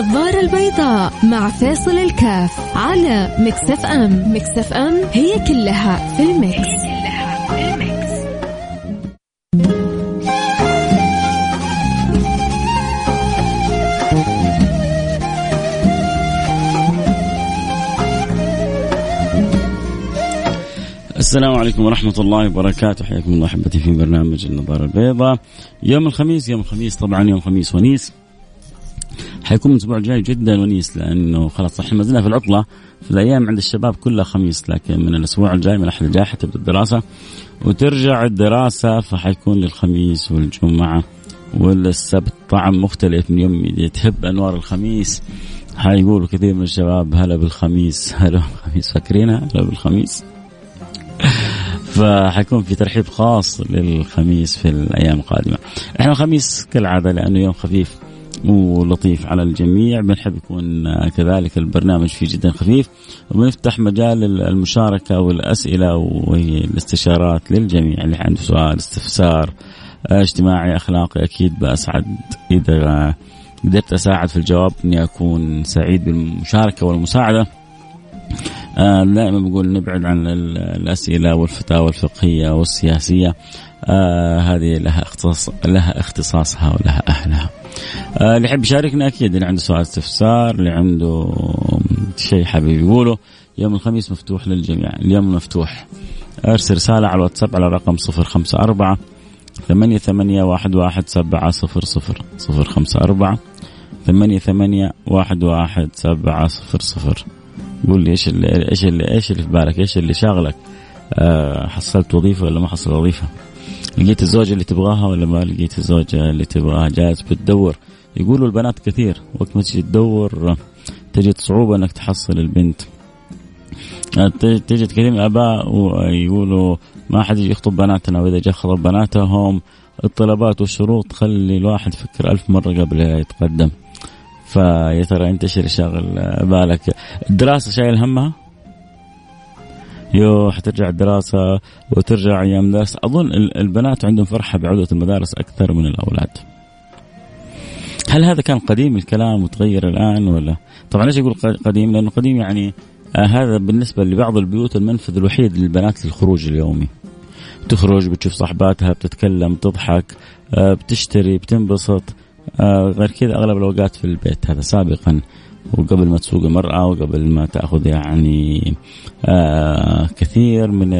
النظارة البيضاء مع فيصل الكاف على Mix FM. Mix FM هي كلها في ال mix, هي كلها في ال mix. السلام عليكم ورحمة الله وبركاته. حياكم الله أحبتي في برنامج النظارة البيضاء. يوم الخميس يوم الخميس طبعا يوم الخميس ونيس. حيكون الأسبوع الجاي جدا ونيس لأنه خلاص إحنا ما زلنا في العطلة في الأيام عند الشباب كلها خميس لكن من الأسبوع الجاي من الأحد الجاي حتبدأ الدراسة. وترجع الدراسة فحيكون للخميس والجمعة والسبت. طعم مختلف من يوم تحب أنوار الخميس. حيقولوا كثير من الشباب هلا بالخميس هلا بالخميس فاكرينها؟ هلا بالخميس. فحيكون في ترحيب خاص للخميس في الأيام القادمة. إحنا الخميس كالعادة لأنه يوم خفيف. ولطيف على الجميع. بنحب يكون كذلك البرنامج فيه جدا خفيف. وبنفتح مجال المشاركة والأسئلة والاستشارات للجميع. اللي عنده سؤال استفسار اجتماعي أخلاقي أكيد بأسعد. إذا قدرت أساعد في الجواب إني أكون سعيد بالمشاركة والمساعدة. آه دائما بقول نبعد عن الأسئلة والفتاوى الفقهية والسياسية. آه هذه لها اختصاص لها اختصاصها ولها أهلها. آه اللي يحب يشاركنا أكيد اللي عنده سؤال استفسار اللي عنده شيء حابب يقوله يوم الخميس مفتوح للجميع. اليوم مفتوح أرسل رسالة على الواتساب على رقم صفر خمسة أربعة ثمانية ثمانية واحد واحد سبعة صفر صفر. صفر خمسة أربعة ثمانية ثمانية واحد واحد سبعة صفر صفر. قول لي إيش اللي إيش اللي إيش اللي في بالك؟ إيش اللي شاغلك؟ أه حصلت وظيفة ولا ما حصلت وظيفة؟ لقيت الزوجة اللي تبغاها ولا ما لقيت الزوجة اللي تبغاها؟ جالس بتدور. يقولوا البنات كثير. وقت ما تجي تدور تجد صعوبة إنك تحصل البنت. تجد كثير من الاباء ويقولوا ما حد يجي يخطب بناتنا. وإذا جاء خطب بناتهم الطلبات والشروط تخلي الواحد يفكر ألف مرة قبل يتقدم. فيا ترى أنت إيش اللي شاغل بالك؟ الدراسة شايل همها؟ يو حترجع الدراسة وترجع أيام الدراسة أظن البنات عندهم فرحة بعودة المدارس أكثر من الأولاد. هل هذا كان قديم الكلام وتغير الآن ولا؟ طبعا ليش أقول قديم؟ لأنه قديم يعني آه هذا بالنسبة لبعض البيوت المنفذ الوحيد للبنات للخروج اليومي. تخرج بتشوف صاحباتها بتتكلم تضحك آه بتشتري بتنبسط آه غير كذا أغلب الأوقات في البيت هذا سابقا. وقبل ما تسوق المرأة وقبل ما تأخذ يعني آه كثير من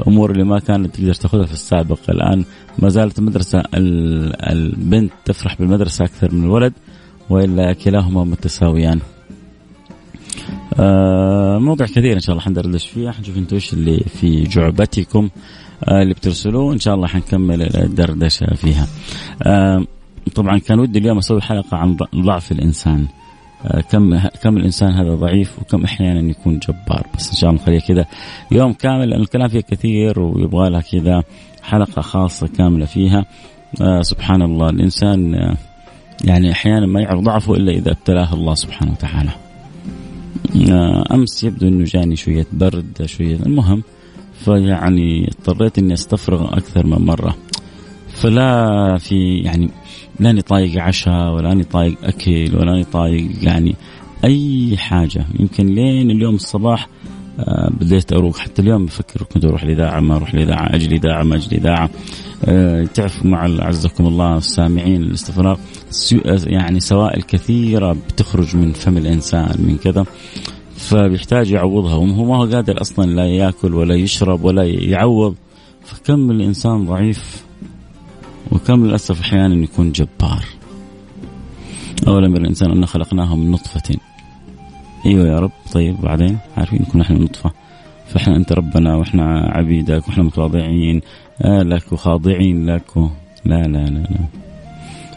الأمور اللي ما كانت تقدر تأخذها في السابق الآن ما زالت المدرسة البنت تفرح بالمدرسة أكثر من الولد وإلا كلاهما متساويان آه موضوع كثير إن شاء الله حندردش فيه حنشوف أنتم إيش اللي في جعبتكم آه اللي بترسلوه إن شاء الله حنكمل الدردشة فيها. آه طبعا كان ودي اليوم أسوي حلقة عن ضعف الإنسان. آه، كم كم الإنسان هذا ضعيف وكم أحيانا يكون جبار. بس إن شاء الله نخليها كذا. يوم كامل لأن الكلام فيه كثير ويبغى لها كذا حلقة خاصة كاملة فيها. آه سبحان الله. الإنسان آه يعني أحيانا ما يعرف ضعفه إلا إذا ابتلاه الله سبحانه وتعالى. آه أمس يبدو إنه جاني شوية برد شوية. المهم فيعني اضطريت إني أستفرغ أكثر من مرة. فلا في يعني لاني طايق عشاء ولا طايق أكل ولا طايق يعني أي حاجة. يمكن لين اليوم الصباح آه بديت أروح حتى اليوم بفكر كنت أروح الإذاعة ما أروح الإذاعة أجي الاذاعه ما أجي الاذاعه آه تعرفوا مع أعزكم الله السامعين الاستفراغ يعني سوائل كثيرة بتخرج من فم الإنسان من كذا فبيحتاج يعوضها. وهو ما هو قادر أصلا لا يأكل ولا يشرب ولا يعوض. فكم الإنسان ضعيف. وكم للأسف أحيانا يكون جبار. أولم الإنسان أن خلقناه من نطفة. أيوة يا رب. طيب بعدين؟ عارفين كنا إحنا نطفة. فإحنا أنت ربنا وإحنا عبيدك وإحنا متواضعين آه لك وخاضعين لك و... لا لا لا لا.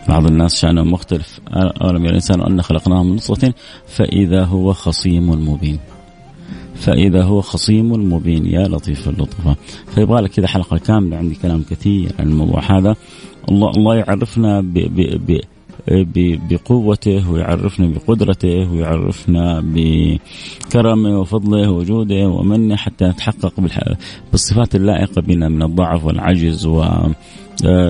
بعض الناس شأنهم مختلف. أولم يرى الإنسان أن خلقناه من نطفة فإذا هو خصيم مبين. فإذا هو خصيم مبين. يا لطيف اللطفة فيبغى لك كذا حلقة كاملة عندي كلام كثير عن الموضوع هذا. الله الله يعرفنا ب ب ب بقوته ويعرفنا بقدرته ويعرفنا بكرمه وفضله وجوده ومنه حتى نتحقق بالصفات اللائقة بنا من الضعف والعجز و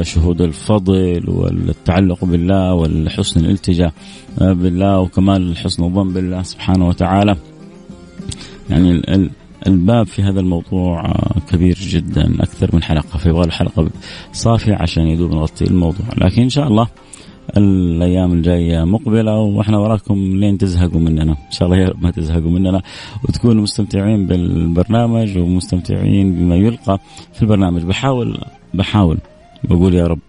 شهود الفضل والتعلق بالله والحسن الالتجاء بالله وكمال حسن الظن بالله سبحانه وتعالى. يعني الباب في هذا الموضوع كبير جدا أكثر من حلقة فيبغى حلقة صافية عشان يدوب نغطي الموضوع. لكن إن شاء الله الأيام الجاية مقبلة وإحنا وراكم لين تزهقوا مننا. إن شاء الله يا رب ما تزهقوا مننا وتكونوا مستمتعين بالبرنامج ومستمتعين بما يلقى في البرنامج. بحاول بحاول بقول يا رب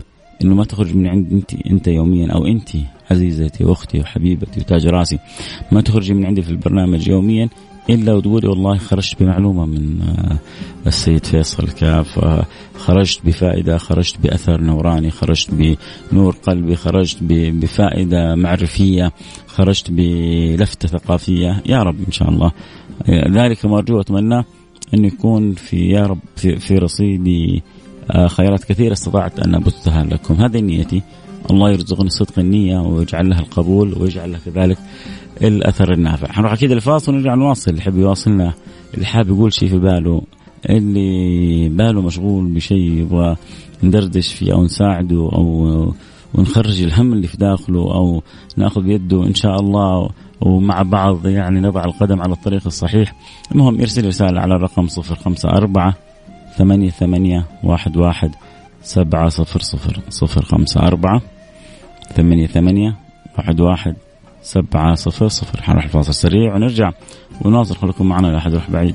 إنه ما تخرج من عند انت أنت يوميا أو أنت عزيزتي وأختي وحبيبتي وتاج راسي ما تخرجي من عندي في البرنامج يوميا. إلا وتقولي والله خرجت بمعلومة من آه، السيد فيصل كاف آه، خرجت بفائدة خرجت بأثر نوراني خرجت بنور قلبي خرجت بفائدة معرفية خرجت بلفتة ثقافية. يا رب إن شاء الله. ذلك ما أرجو وأتمنى أن يكون في يا رب في, في رصيدي آه، خيرات كثيرة استطعت أن أبثها لكم. هذه نيتي. الله يرزقني صدق النية ويجعل لها القبول ويجعل لها كذلك الأثر النافع. حنروح أكيد الفاصل ونرجع نواصل. اللي يحب يواصلنا اللي حاب يقول شيء في باله اللي باله مشغول بشيء يبغى ندردش فيه أو نساعده أو ونخرج الهم اللي في داخله أو نأخذ بيده إن شاء الله ومع بعض يعني نضع القدم على الطريق الصحيح. المهم يرسل رسالة على الرقم صفر خمسة أربعة ثمانية ثمانية واحد واحد سبعة صفر صفر صفر خمسة أربعة ثمانية ثمانية واحد واحد سبعة صفر صفر. حنروح الفاصل سريع ونرجع. ونواصل خليكم معنا لا أحد يروح بعيد.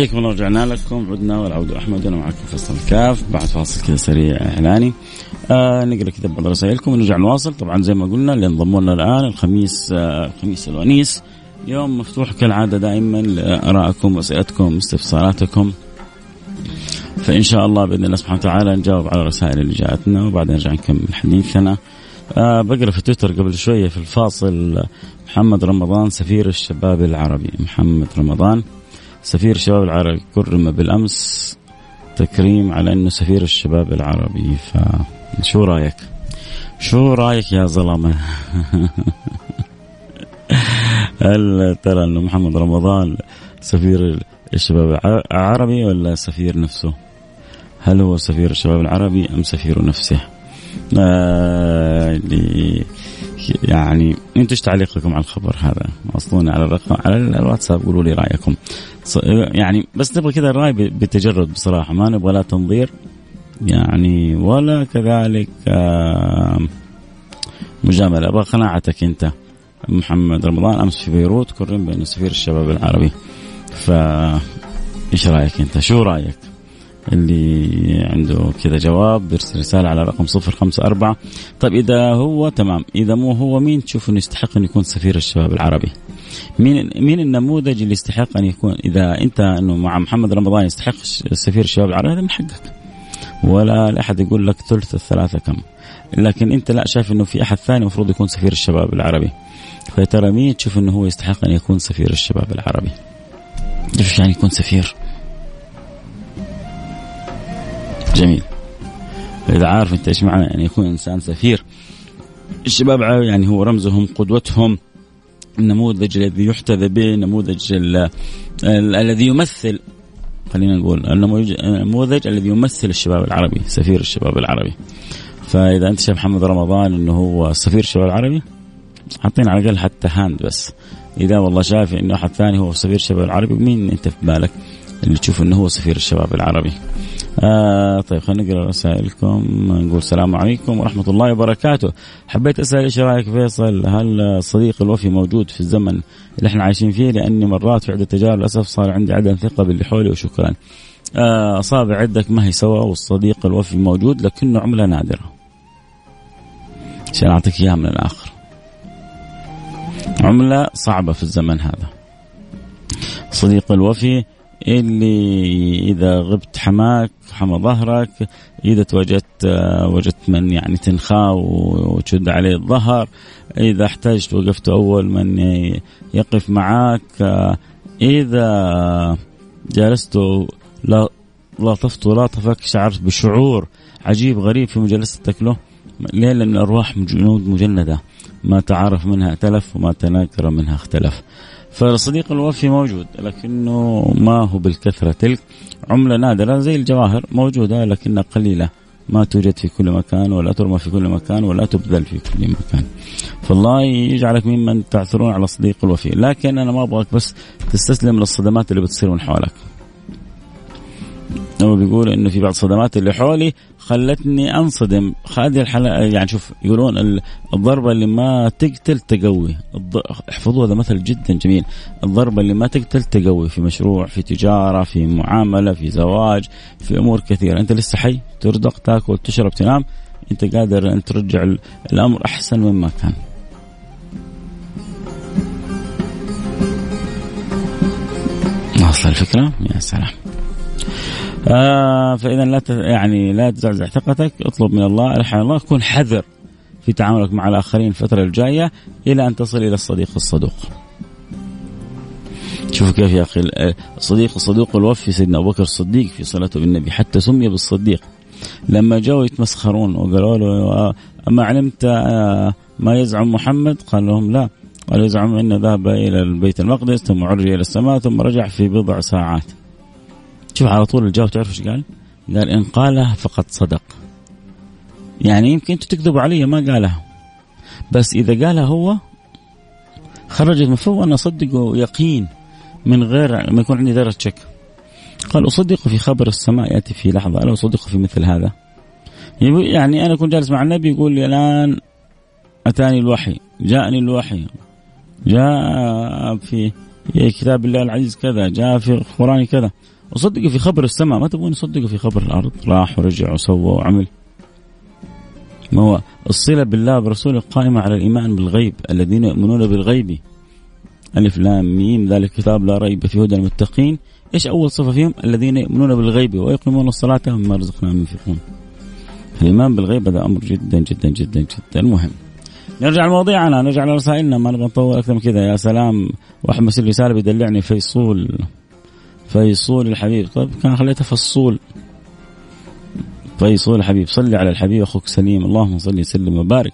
حياكم الله رجعنا لكم. عدنا والعود أحمد وأنا معكم فيصل الكاف. بعد فاصل كذا سريع إعلاني. آه نقرأ كذا بعض رسائلكم ونرجع نواصل. طبعا زي ما قلنا اللي انضموا لنا الآن الخميس آه الخميس الونيس. يوم مفتوح كالعادة دائما لآرائكم واسئلتكم استفساراتكم. فإن شاء الله بإذن الله سبحانه وتعالى نجاوب على الرسائل اللي جاءتنا وبعدين نرجع نكمل حديثنا آه بقرأ في تويتر قبل شوية في الفاصل. محمد رمضان سفير الشباب العربي. محمد رمضان. سفير الشباب العربي كرم بالأمس تكريم على إنه سفير الشباب العربي فشو رأيك؟ شو رأيك يا ظلمة؟ هل ترى إنه محمد رمضان سفير الشباب العربي ولا سفير نفسه؟ هل هو سفير الشباب العربي أم سفير نفسه؟ آه يعني إيش تعليقكم على الخبر هذا؟ وصلوني على الرقم على الواتساب قولوا لي رأيكم. يعني بس نبغى كذا الرأي بتجرد بصراحة ما نبغى لا تنظير يعني ولا كذلك مجاملة أبغى قناعتك أنت محمد رمضان أمس في بيروت كرم بين سفير الشباب العربي ف إيش رأيك أنت؟ شو رأيك؟ اللي عنده كذا جواب بيرسل رسالة على رقم صفر خمسة أربعة. طيب إذا هو تمام. إذا مو هو مين تشوف أنه يستحق أن يكون سفير الشباب العربي؟ مين مين النموذج اللي يستحق أن يكون؟ إذا أنت أنه مع محمد رمضان يستحق سفير الشباب العربي هذا من حقك. ولا أحد يقول لك ثلث الثلاثة كم. لكن أنت لا شايف أنه في أحد ثاني المفروض يكون سفير الشباب العربي. فترى مين تشوف أنه هو يستحق أن يكون سفير الشباب العربي؟ إيش يعني يكون سفير؟ جميل. إذا عارف أنت إيش معنى أن يكون إنسان سفير الشباب يعني هو رمزهم قدوتهم النموذج الذي يحتذى به النموذج الذي يمثل خلينا نقول النموذج الذي يمثل الشباب العربي سفير الشباب العربي. فإذا أنت شايف محمد رمضان أنه هو سفير الشباب العربي حاطين على الأقل حتى هاند بس. إذا والله شايف إنه أحد ثاني هو سفير الشباب العربي مين أنت في بالك؟ اللي تشوف إنه هو سفير الشباب العربي. آه طيب خلينا نقرأ رسائلكم. نقول السلام عليكم ورحمة الله وبركاته. حبيت أسأل إيش رأيك فيصل؟ هل الصديق الوفي موجود في الزمن اللي إحنا عايشين فيه؟ لأني مرات في عده تجارب للأسف صار عندي عدم ثقة باللي حولي وشكرا. آه اصابع يدك ما هي سوا والصديق الوفي موجود لكنه عملة نادرة. عشان أعطيك إياها من الآخر. عملة صعبة في الزمن هذا. صديق الوفي اللي إذا غبت حماك حمى ظهرك إذا تواجدت وجدت من يعني تنخاه وتشد عليه الظهر إذا احتجت وقفت أول من يقف معك إذا جالست لا لطفت ولاطفك شعرت بشعور عجيب غريب في مجالستك له ليه لأن الأرواح جنود مجندة ما تعارف منها ائتلف وما تناكر منها اختلف. فالصديق الوفي موجود لكنه ما هو بالكثرة. تلك عملة نادرة زي الجواهر موجودة لكنها قليلة. ما توجد في كل مكان ولا ترمى في كل مكان ولا تبذل في كل مكان. فالله يجعلك ممن تعثرون على الصديق الوفي. لكن أنا ما أبغاك بس تستسلم للصدمات اللي بتصير من حولك. هو بيقول إنه في بعض الصدمات اللي حولي خلتني أنصدم. هذه الحلقة يعني شوف يقولون الضربة اللي ما تقتل تقوي. احفظوا هذا مثل جدا جميل. الضربة اللي ما تقتل تقوي. في مشروع في تجارة في معاملة في زواج في أمور كثيرة. أنت لسه حي ترزق تأكل تشرب تنام. أنت قادر أن ترجع الأمر أحسن مما كان. واصل الفكرة؟ يا سلام. آه فإذا لا يعني لا تزعزع ثقتك اطلب من الله الحق الله كن حذر في تعاملك مع الآخرين الفترة الجاية إلى أن تصل إلى الصديق الصدوق. شوفوا كيف يا أخي الصديق الصدوق الوفي سيدنا أبو بكر الصديق في صلاته بالنبي حتى سمي بالصديق. لما جاءوا يتمسخرون وقالوا له أما علمت آه، ما يزعم محمد؟ قال لهم لا قال يزعم انه ذهب إلى البيت المقدس ثم عرج إلى السماء ثم رجع في بضع ساعات. شوف على طول الجواب تعرف إيش قال؟ قال إن قالها فقد صدق. يعني يمكن أنتم تكذبوا علي ما قالها. بس إذا قالها هو خرجت من فوق أنا اصدقه يقين من غير ما يكون عندي ذرة شك. قال أصدق في خبر السماء يأتي في لحظة الا أصدق في مثل هذا. يعني أنا كنت جالس مع النبي يقول لي الآن أتاني الوحي، جاءني الوحي، جاء في كتاب الله العزيز كذا، جاء في القرآن كذا. وصدق في خبر السماء. ما تبغون يصدقوا في خبر الأرض؟ راح ورجع وسوى وعمل ما هو الصلة بالله برسوله قائمه على الإيمان بالغيب الذين يؤمنون بالغيب. ألف لام ميم ذلك الكتاب لا ريب في هدى المتقين إيش أول صفة فيهم؟ الذين يؤمنون بالغيب ويقيمون الصلاة ومما رزقناهم ينفقون. الإيمان بالغيب هذا أمر جدا جدا جدا جدا مهم. نرجع لمواضيعنا نرجع لرسائلنا. ما نبغى نطول أكثر من كذا. يا سلام واحد مرسل رساله بيدلعني فيصول. فيصول الحبيب. طيب كان خليته فصول. فيصول الحبيب صلي على الحبيب أخوك سليم. اللهم صل وسلم وبارك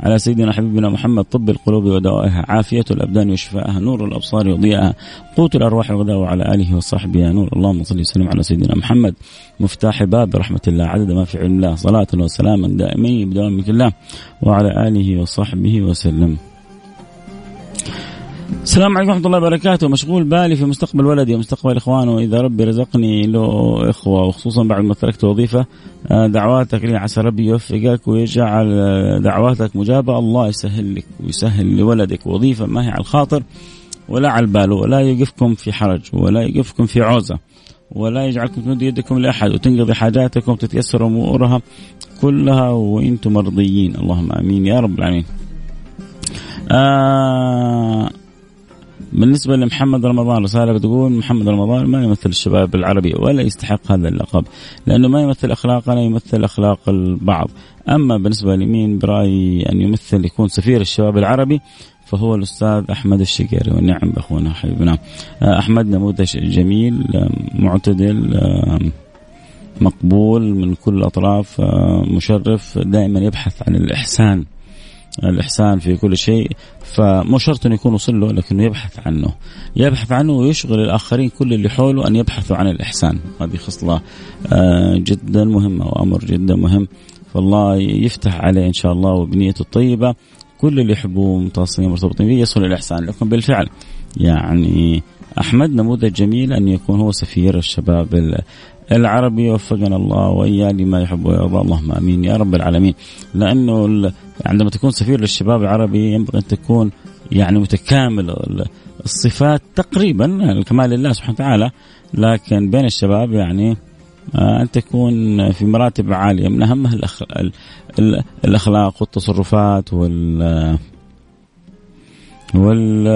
على سيدنا حبيبنا محمد طب القلوب ودوائها عافية الأبدان وشفائها نور الأبصار وضيائها قوت الأرواح الغداء وعلى آله وصحبه. يا نور اللهم صل وسلم على سيدنا محمد. مفتاح باب رحمة الله عدد ما في علم الله صلاة وسلاما دائمين بدوام الله وعلى آله وصحبه وسلم. السلام عليكم ورحمة الله وبركاته. مشغول بالي في مستقبل ولدي ومستقبل إخوانه. إذا ربي رزقني له إخوة وخصوصا بعد ما تركت وظيفة آه، دعواتك لي عسى ربي يوفقك ويجعل آه، دعواتك مجابة. الله يسهل لك ويسهل لولدك وظيفة ما هي على الخاطر؟ ولا على البال ولا يقفكم في حرج ولا يقفكم في عوزة ولا يجعلكم تمدوا يدكم لأحد وتنقضي حاجاتكم وتتيسر أمورها كلها وأنتم مرضيين. اللهم آمين يا رب العالمين. آه بالنسبة لمحمد رمضان رسالة بتقول محمد رمضان ما يمثل الشباب العربي ولا يستحق هذا اللقب لأنه ما يمثل اخلاقنا يمثل أخلاق البعض. أما بالنسبة لمين برايي أن يمثل يكون سفير الشباب العربي فهو الأستاذ أحمد الشقيري. ونعم أخونا حبيبنا. أحمد نموذج جميل معتدل مقبول من كل الأطراف مشرف دائما يبحث عن الإحسان. الإحسان في كل شيء فمو شرط أنه يكون وصل له لكنه يبحث عنه. يبحث عنه ويشغل الآخرين كل اللي حوله أن يبحثوا عن الإحسان. هذه خصلة آه، جدا مهمة وأمر جدا مهم. فالله يفتح عليه إن شاء الله وبنيته الطيبة. كل اللي يحبوه متواصلين مرتبطين به يصل الإحسان لكم بالفعل. يعني أحمد نموذج جميل أن يكون هو سفير الشباب العربي وفقنا الله وإياه لما يحب ويرضى. اللهم آمين. يا رب العالمين. لأنه عندما تكون سفير للشباب العربي ينبغي أن تكون يعني متكامل الصفات تقريبا الكمال لله سبحانه وتعالى. لكن بين الشباب يعني آه، أن تكون في مراتب عالية. من أهمها الأخلاق والتصرفات وال وال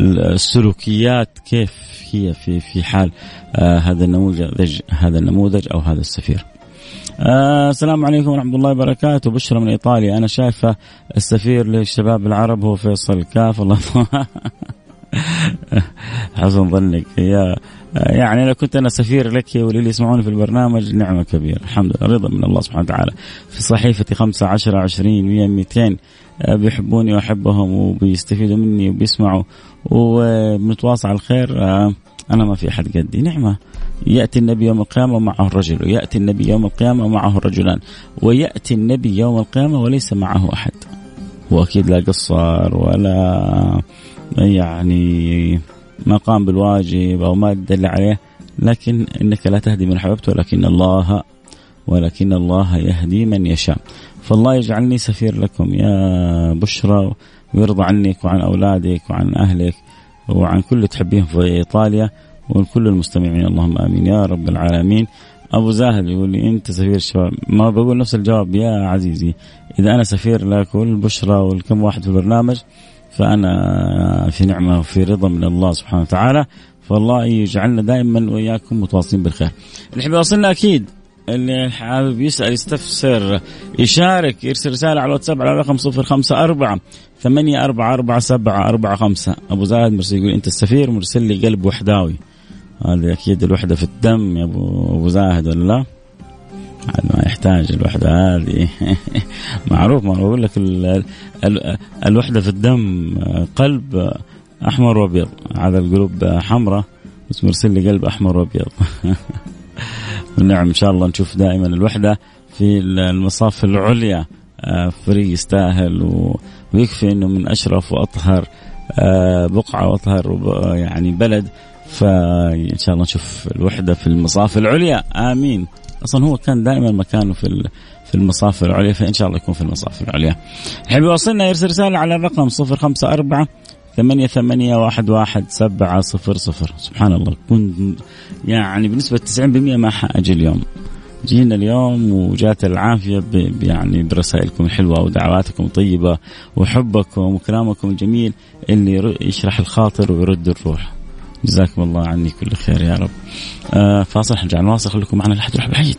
السلوكيات كيف هي في في حال آه، هذا النموذج هذا النموذج أو هذا السفير. آه السلام عليكم ورحمة الله وبركاته. بشرى من إيطاليا. أنا شايفة السفير للشباب العرب هو فيصل كاف. الله حسن ظنك. يا يعني لو كنت أنا سفير لك وللي يسمعوني في البرنامج. نعمة كبيرة. الحمد لله. رضا من الله سبحانه وتعالى. في صحيفتي خمسة عشر عشرين مية ميتين بيحبوني وأحبهم وبيستفيدوا مني وبيسمعوا وبنتواصل على الخير. آه، أنا ما في أحد قدي. نعمة. يأتي النبي يوم القيامة ومعه الرجل. وياتي النبي يوم القيامة ومعه الرجلان ويأتي النبي يوم القيامة وليس معه أحد. واكيد لا قصر ولا يعني ما قام بالواجب أو ما دل عليه. لكن إنك لا تهدي من أحببت ولكن الله ولكن الله يهدي من يشاء. فالله يجعلني سفير لكم. يا بشرى ويرضى عنك وعن أولادك وعن أهلك وعن كل تحبيهم في إيطاليا وكل المستمعين. اللهم آمين. يا رب العالمين. أبو زاهد يقول لي أنت سفير الشباب ما بقول نفس الجواب. يا عزيزي إذا أنا سفير لك والبشرى والكم واحد في البرنامج فأنا في نعمة وفي رضا من الله سبحانه وتعالى. فالله يجعلنا دائما وإياكم متواصلين بالخير. اللي يحب يوصلنا أكيد. اللي حابب يسأل يستفسر يشارك يرسل رسالة على الواتساب على رقم صفر خمسة أربعة ثمانية أربعة أربعة سبعة أربعة خمسة. أبو زاهد مرسل يقول أنت السفير مرسل لي قلب وحداوي. هذه أكيد الوحدة في الدم يا أبو, أبو زاهد ولا لا؟ ما يحتاج الوحدة هذه. معروف ما أقول لك الوحدة في الدم قلب أحمر وأبيض. هذا القلوب حمراء بس مرسل لي قلب أحمر وأبيض. نعم إن شاء الله نشوف دائما الوحدة في المصاف العليا آه، فريق يستاهل. ويكفي إنه من أشرف وأطهر آه، بقعة وأطهر يعني بلد. فإن شاء الله نشوف الوحدة في المصاف العليا. آمين. أصلا هو كان دائما مكانه في في المصاف العليا فإن شاء الله يكون في المصاف العليا. حبي يوصلنا يرسل رسالة على الرقم 054 ثمانية ثمانية واحد واحد سبعة صفر صفر. سبحان الله. كنت يعني بنسبة تسعين بالمئة ما حأجي اليوم. جينا اليوم وجات العافية يعني برسائلكم الحلوة ودعواتكم الطيبة وحبكم وكلامكم الجميل. اللي يشرح الخاطر ويرد الروح. جزاكم الله عني كل خير يا رب. آه فاصل حنرجع نواصل. خليكم معنا لا حد يروح بعيد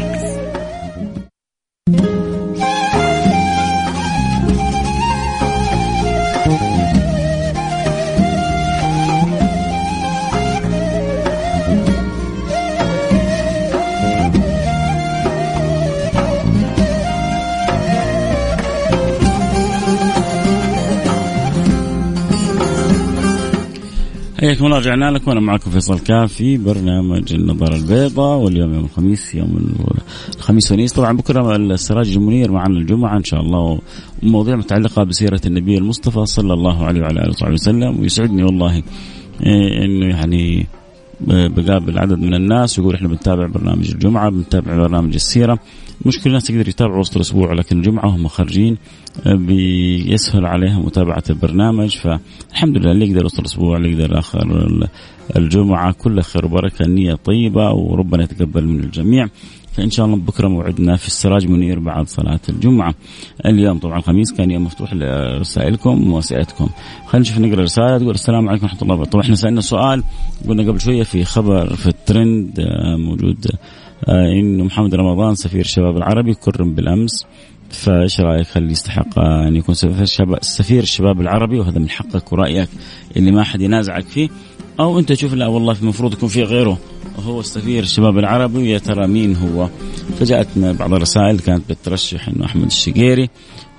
حياكم الله رجعنا لكم. وأنا معكم فيصل كاف في برنامج النظارة البيضاء واليوم يوم الخميس يوم الخميس ونيس. طبعا بكرة السراج المنير معنا الجمعة إن شاء الله. ومواضيع متعلقة بسيرة النبي المصطفى صلى الله عليه وعلى آله وصحبه وسلم. ويسعدني والله إيه، إنه يعني بقابل عدد من الناس ويقول إحنا بنتابع برنامج الجمعة بنتابع برنامج السيرة. مش كل الناس تقدر يتابعوا وسط الأسبوع لكن الجمعه هم خارجين آه، بيسهل عليهم متابعة البرنامج. فالحمد لله اللي يقدر وسط الأسبوع اللي يقدر آخر الجمعة كل خير وبركة النيه طيبة وربنا يتقبل من الجميع. فإن شاء الله بكرة موعدنا في السراج منير بعد صلاة الجمعة. اليوم طبعا الخميس كان يوم مفتوح لرسائلكم واسئلتكم. خلينا نشوف نقرأ رساله تقول السلام عليكم ورحمة الله وبركاته. طبعا إحنا سألنا سؤال قلنا قبل شوية في خبر في الترند آه، موجود آه، انه محمد رمضان سفير الشباب العربي كرم بالأمس فإيش رأيك هل يستحق أن يكون سفير الشباب, سفير الشباب العربي وهذا من حقك ورأيك اللي ما حد ينازعك فيه أو أنت تشوف لا والله المفروض يكون في غيره وهو السفير الشباب العربي ويا ترى مين هو؟ فجاءتنا بعض الرسائل كانت بترشح إنه أحمد الشقيري.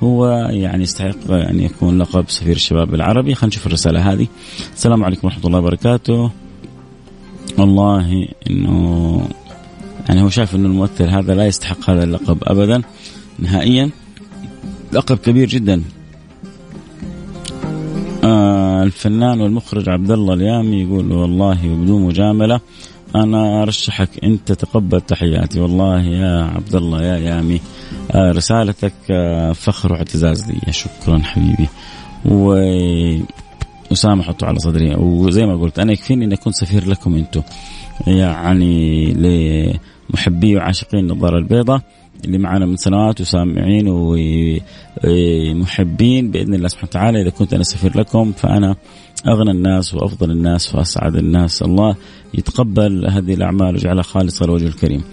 هو يعني يستحق أن يكون لقب سفير الشباب العربي خلينا نشوف الرسالة هذه. السلام عليكم ورحمة الله وبركاته. والله إنه يعني هو شايف إنه الممثل هذا لا يستحق هذا اللقب ابدا نهائيا. لقب كبير جدا. آه الفنان والمخرج عبد الله اليامي يقول والله وبدون مجاملة أنا أرشحك انت تقبل تحياتي. والله يا عبد الله يا يامي آه رسالتك آه فخر واعتزاز لي. شكرا حبيبي. و أسامة حطوا على صدري. وزي ما قلت أنا يكفيني أن أكون سفير لكم أنتم يعني لمحبي وعاشقين النظارة البيضاء. اللي معنا من سنوات وسامعين ومحبين بإذن الله سبحانه وتعالى. إذا كنت أنا سفير لكم فأنا أغنى الناس وأفضل الناس وأسعد الناس. الله يتقبل هذه الأعمال ويجعلها خالصة لوجه الكريم.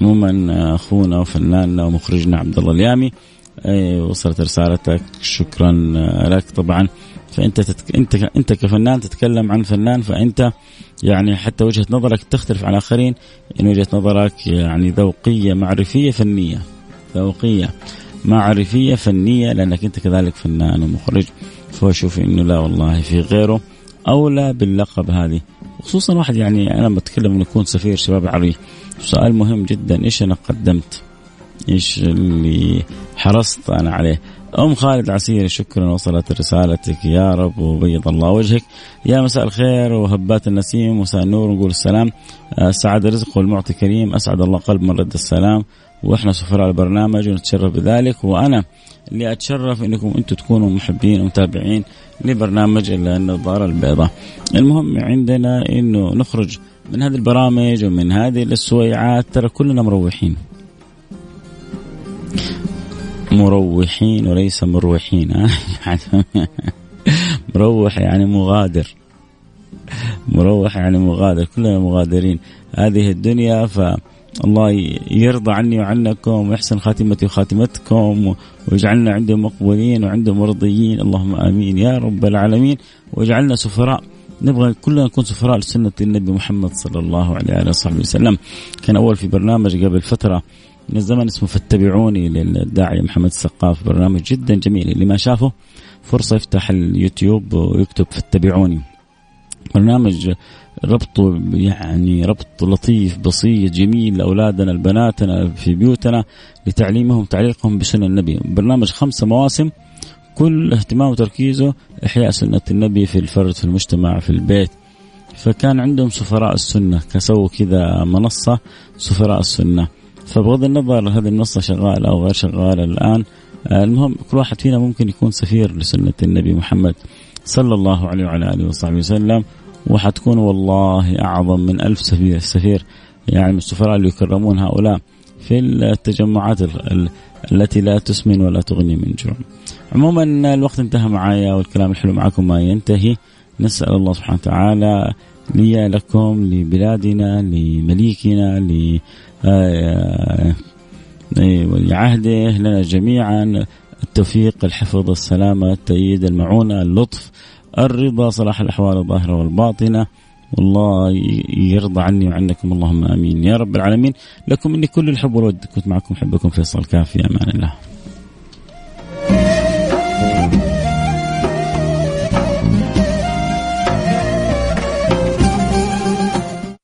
عموما أخونا وفناننا ومخرجنا عبد الله اليامي وصلت رسالتك. شكرا لك طبعا. فأنت تتك... أنت أنت كفنان تتكلم عن فنان فأنت يعني حتى وجهة نظرك تختلف عن الاخرين ان وجهة نظرك يعني ذوقية معرفية فنية. ذوقية معرفية فنية لأنك أنت كذلك فنان ومخرج. فهو إنه لا والله في غيره أولى باللقب هذه. خصوصا واحد يعني أنا بتكلم إنه يكون سفير شباب عربي سؤال مهم جدا إيش أنا قدمت؟ إيش اللي حرصت أنا عليه؟ أم خالد عسيري شكرا وصلت رسالتك يا رب وبيض الله وجهك يا مساء الخير وهبات النسيم مساء النور نقول السلام سعد الرزق والمعطي كريم أسعد الله قلب من رد السلام وإحنا سفراء البرنامج ونتشرف بذلك وأنا اللي أتشرف إنكم أنتم تكونوا محبين ومتابعين لبرنامج النظارة البيضاء. المهم عندنا إنه نخرج من هذه البرامج ومن هذه السويعات ترى كلنا مروحين. مروحين وليس مروحين. مروح يعني مغادر. مروح يعني مغادر كلنا مغادرين. هذه الدنيا فالله يرضى عني وعنكم ويحسن خاتمتي وخاتمتكم ويجعلنا عنده مقبولين وعنده مرضيين اللهم آمين يا رب العالمين. واجعلنا سفراء. نبغى كلنا نكون سفراء لسنة النبي محمد صلى الله عليه وآله وصحبه وسلم. كان أول في برنامج قبل فترة من الزمن اسمه فاتبعوني للداعية محمد السقاف برنامج جدا جميل. اللي ما شافه فرصة يفتح اليوتيوب ويكتب فاتبعوني. برنامج ربطه يعني ربط لطيف بسيط جميل لأولادنا لبناتنا في بيوتنا لتعليمهم تعليقهم بسنة النبي. برنامج خمسة مواسم كل اهتمامه وتركيزه إحياء سنة النبي في الفرد في المجتمع في البيت. فكان عندهم سفراء السنة كسووا كذا منصة سفراء السنة. فبغض النظر هذه المنصة شغالة أو غير شغالة الآن المهم كل واحد فينا ممكن يكون سفير لسنة النبي محمد صلى الله عليه وعلى آله وصحبه وسلم وحتكون والله أعظم من ألف سفير سفير يعني من السفراء اللي يكرمون هؤلاء في التجمعات التي لا تسمن ولا تغني من جوع. عموما الوقت انتهى معايا والكلام الحلو معكم ما ينتهي. نسأل الله سبحانه وتعالى لي لكم لبلادنا لمليكنا ل آه، آه، ولعهده لنا جميعا التوفيق الحفظ السلامة التأييد المعونة اللطف الرضا صلاح الأحوال الظاهرة والباطنة. والله يرضى عني وعنكم اللهم آمين. يا رب العالمين لكم مني كل الحب والود. كنت معكم حبكم فيصل كافي. أمان الله.